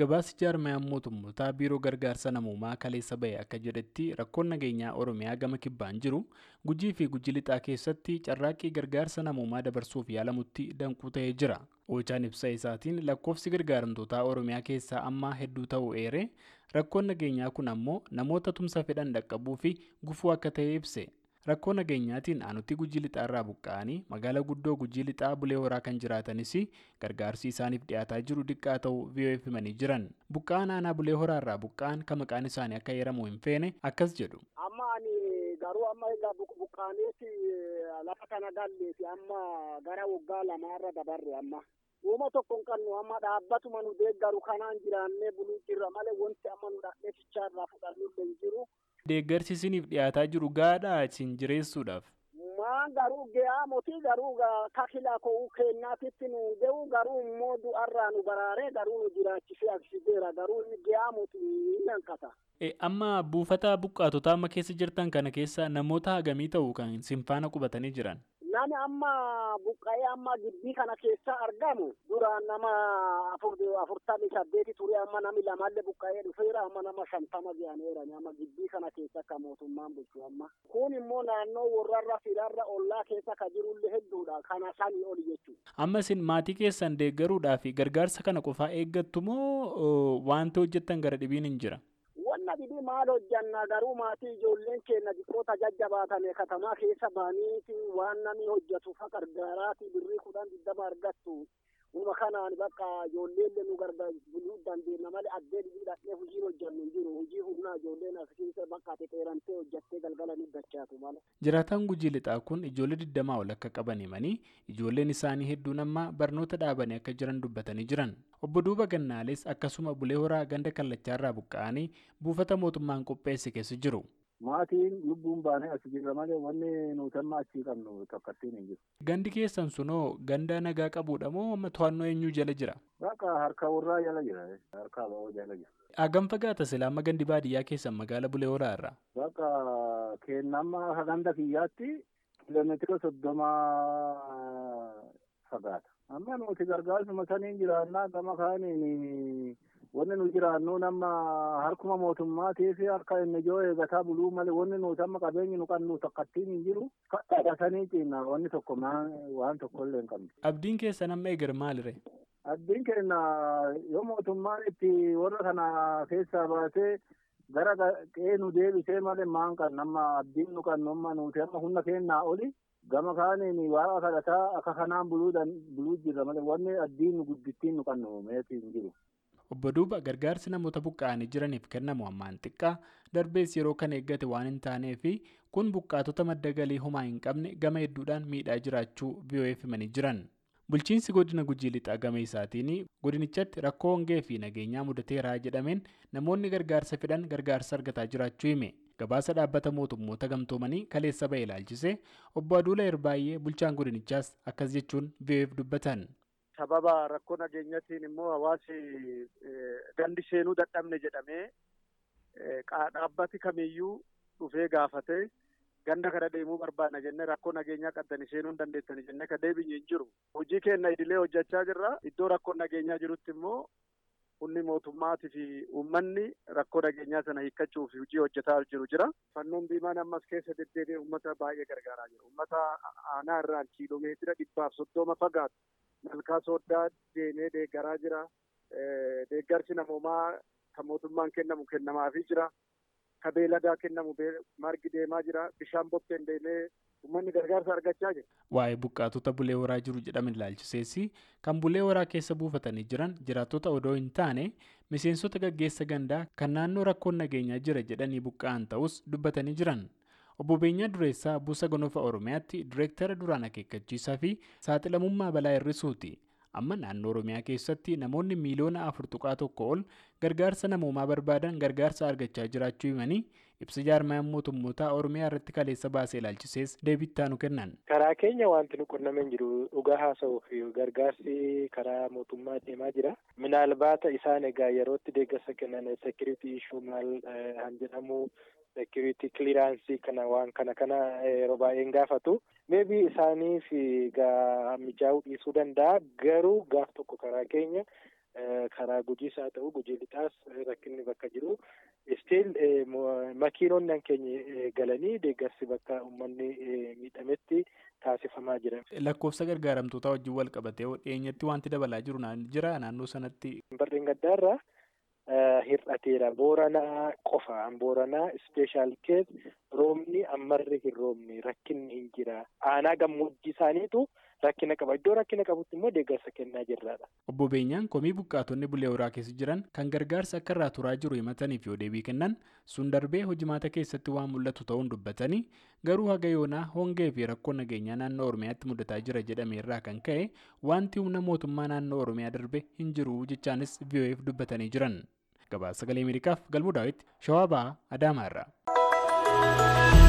Gabaasi jaarmayaan mootummootaa biiroo gargaarsa namoomaa kaleessa bahe akka jedhetti rakkoon nageenyaa Oromiyaa gama kibbaan jiru gujii fi gujii lixaa keessatti carraaqqii gargaarsa namoomaa dabarsuuf yaalamutti danquu ta'ee jira. Oochaan ibsa isaatiin lakkoofsi gargaaramtootaa Oromiyaa keessaa ammaa hedduu ta'uu eere rakkoon nageenyaa kun ammoo namoota tumsa fedhan dhaqqabuu fi gufuu akka ta'e ibse. Rakkoo nageenyaatiin aanutti gujii lixaa irraa buqqa'anii magaalaa guddoo gujii lixaa bulee horaa kan jiraatanis gargaarsi isaaniif dhiyaataa jiru diqqaa ta'uu VOF himanii jiran. Buqqa'aan aanaa bulee horaa irraa buqqa'an kan maqaan isaanii akka heeramu hin feene akkas jedhu. Amma ani garuu amma egaa buqqaaneeti lafa kana galleeti amma gara waggaa lamaarra dabarre amma. Uuma tokko hin qabnu amma dhaabbatuma nu deeggaru kanaan jiraannee buluu jirra malee wanti amma nu dhaqnee fichaa irraa fudhannu hin jiru. Deeggarsi isiniif dhiyaataa jiru gaadhaa isin jireessuudhaaf. Maan garuu ga'aa mootii garuu kakila ko'uu kennaatitti nu ga'u garuu immoo du'arraa nu baraaree garuu nu jiraachisee agarsiiseera garuu inni ga'aa mootii ni hanqata. Amma buufata buqqaatotaa amma keessa jirtan kana keessa namoota hagamii ta'u kan sinfaana qubatanii jiran. Nami amma buqqa'ee amma gibbii kana keessa argamu duraan nama afurtamii saddeeti ture amma nami lamallee buqqa'ee dhufeera amma nama shantama ga'aneera amma gibbii kana keessa akka mootummaan bulchu amma. Kun immoo naannoo warrarra firarra ollaa keessa ka jirullee hedduudha kana sanii oli jechuudha. Amma isin maatii keessan deeggaruudhaa fi gargaarsa kana qofaa eeggattu moo wanti hojjettan gara dhibiin hin jira? Wanna dhibee maal hojjanna garuu maatii ijoolleen keenya xiqqoota jajjabaatame katamaa keessa baaniiti waan namni hojjetu fa gargaaraati birrii kudhan digdama argattu. Uma kanaan bakka ijoolleen nu gargaaruu dandeenya malee addee dhibii dhaqnee hojii hojjannu hin jiru. Hojii humnaa ijoolleen as bakka xixeerantee hojjattee galgala ni dachaatu mala. Jiraataan gujii lixaa kun ijoollee digdamaa ol akka qaban himanii ijoolleen isaanii hedduun amma barnoota dhaabanii akka jiran dubbatanii jiran. Obbo Duuba Gannaales akkasuma bulee horaa ganda kallachaarraa buqqa'anii buufata mootummaan qopheesse keessa jiru. Maatiin lubbuun baanee as jirra malee wanni nuti amma achii qabnu tokkottiin hin jiru. Gandi keessan sunoo ganda nagaa qabuudha moo amma to'annoo eenyuu jala jira? Bakka harka warraa jala jira. Harka ba'oo jala jira. Hagam fagaata silaa amma gandi baadiyyaa keessan magaala bulee horaa irraa? Bakka kennama ganda kiyyaatti kiiloomeetira soddoma fagaata. Amma nuti gargaarsuma saniin jiraannaa gama kaaniin wanni nu jiraannu nama harkuma mootummaatii fi harka inni ijoo eegataa buluu malee wanni nuti amma qabeenyi nu qabnu tokkattiin hin jiru. Kadhaasanii ciinna wanni tokko waan tokko illee hin qabne. Abdiin keessan amma eegar maalire? Abdiin keenya yoo mootummaan itti warra kana keessaa baasee gara qe'ee nu deebisee malee maan kan nama abdiin nu qabnu amma nuti amma humna keenyaa oli. gama kaaniin waaqa kadhataa akka kanaan buluu jirra malee wanni abdiin nu guddittiin nu qabnu meetii hin jiru. Obbo Duuba gargaarsi namoota buqqa'anii jiraniif kennamu ammaan xiqqaa darbees yeroo kan eeggate waan hin taanee fi kun buqqaatota madda galii homaa hin qabne gama hedduudhaan miidhaa jiraachuu VOF himanii jiran. Bulchiinsi godina gujii lixaa gama isaatiin godinichatti rakkoo hongee fi nageenyaa mudateeraa jedhameen namoonni gargaarsa fedhan gargaarsa argataa jiraachuu hime. Gabaasa dhaabbata mootummoota gamtoomanii kaleessa ba'e ilaalchise obbo Aduula Erbaay'ee bulchaan godinichaas akkas jechuun VOF dubbatan. Sababa rakkoo nageenyatiin immoo hawaasi gandi seenuu dadhabne jedhamee dhaabbati kamiyyuu dhufee gaafatee ganda kana deemuu barbaadna jennee rakkoo nageenyaa qabdanii seenuu hin dandeessani jennee ka deebinye hin jiru. Hojii keenya idilee hojjechaa jirra. Iddoo rakkoon nageenyaa jirutti immoo humni mootummaatii fi uummanni rakkoo nageenyaa sana hiikkachuuf hojii hojjetaa jiru jira. Fannoon diimaan ammas keessa deddeebi'ee uummata baay'ee gargaaraa jira. Uummata aanaa irraan kiiloomeetira dhibbaaf soddoma fagaatu malkaa sooddaa deemee deeggaraa jira. Deeggarsi namoomaa kan mootummaan kennamu kennamaafii jira. Ka beeladaa kennamu margi deemaa jira. Bishaan bokkeen deemee uummanni gargaarsa argachaa jira. Waa'ee buqqaatota bulee horaa jiru jedhame ilaalchisees kan bulee horaa keessa buufatanii jiran jiraattota odoo hin taane miseensota gaggeessa gandaa kan naannoo rakkoon nageenyaa jira jedhanii buqqa'an ta'us dubbatanii jiran. Obbo Beenyaa Dureessaa Buusa Gonofaa Oromiyaatti Direektara duraan akeekkachiisaa fi saaxilamummaa balaa hir'isuuti. Amma naannoo Oromiyaa keessatti namoonni miiliyoona afur tuqaa tokko ol gargaarsa namoomaa barbaadan gargaarsa argachaa jiraachuu himanii ibsa jaarmayaan mootummootaa Oromiyaa irratti kaleessa baasee ilaalchisees deebittaa nu kennan. Karaa keenya wanti nu qunname hin jiru dhugaa haasa'uuf gargaarsi karaa mootummaa deemaa jira. Minaalbaata isaan egaa yerootti deeggarsa kennan sekiriitii ishuu maal han jedhamu security clearance kana waan kana kana yeroo baay'een gaafatu maybe isaaniif mijaa'uu dhiisuu danda'a garuu gaaf tokko karaa keenya karaa gujiis haa ta'u gujii lixaas rakkinni bakka jiru stiil makiinonni keenya galanii deeggarsi bakka uummanni miidhametti taasifamaa jira. Lakkoofsa gargaaramtootaa wajjin wal qabatee dhiyeenyatti wanti dabalaa jiru jira naannoo sanatti. Barreen gaddaarraa hir'ateera booranaa qofa booranaa ispeeshaal kees roobni ammarri hin roobne rakkinni hin jira aanaa gammoojjii isaaniitu rakkina qaba iddoo rakkina qabutti immoo deeggarsa kennaa jirraadha. Obbo Beenyaan komii buqqaatonni bulee horaa keessa jiran kan gargaarsa akka irraa turaa jiru himataniif yoo deebii kennan sun darbee hojimaata keessatti waan mul'atu ta'uun dubbatanii garuu haga yoonaa hongee fi rakkoon nageenyaa naannoo oromiyaatti mudataa jira jedhame irraa kan ka'e wanti humna mootummaa naannoo oromiyaa darbe hin jiru jechaanis VOA'f dubbatanii jiran. Gabaasa sagalee Ameerikaaf galmuu daawwitti shawaa ba'aa Adaamaa irraa.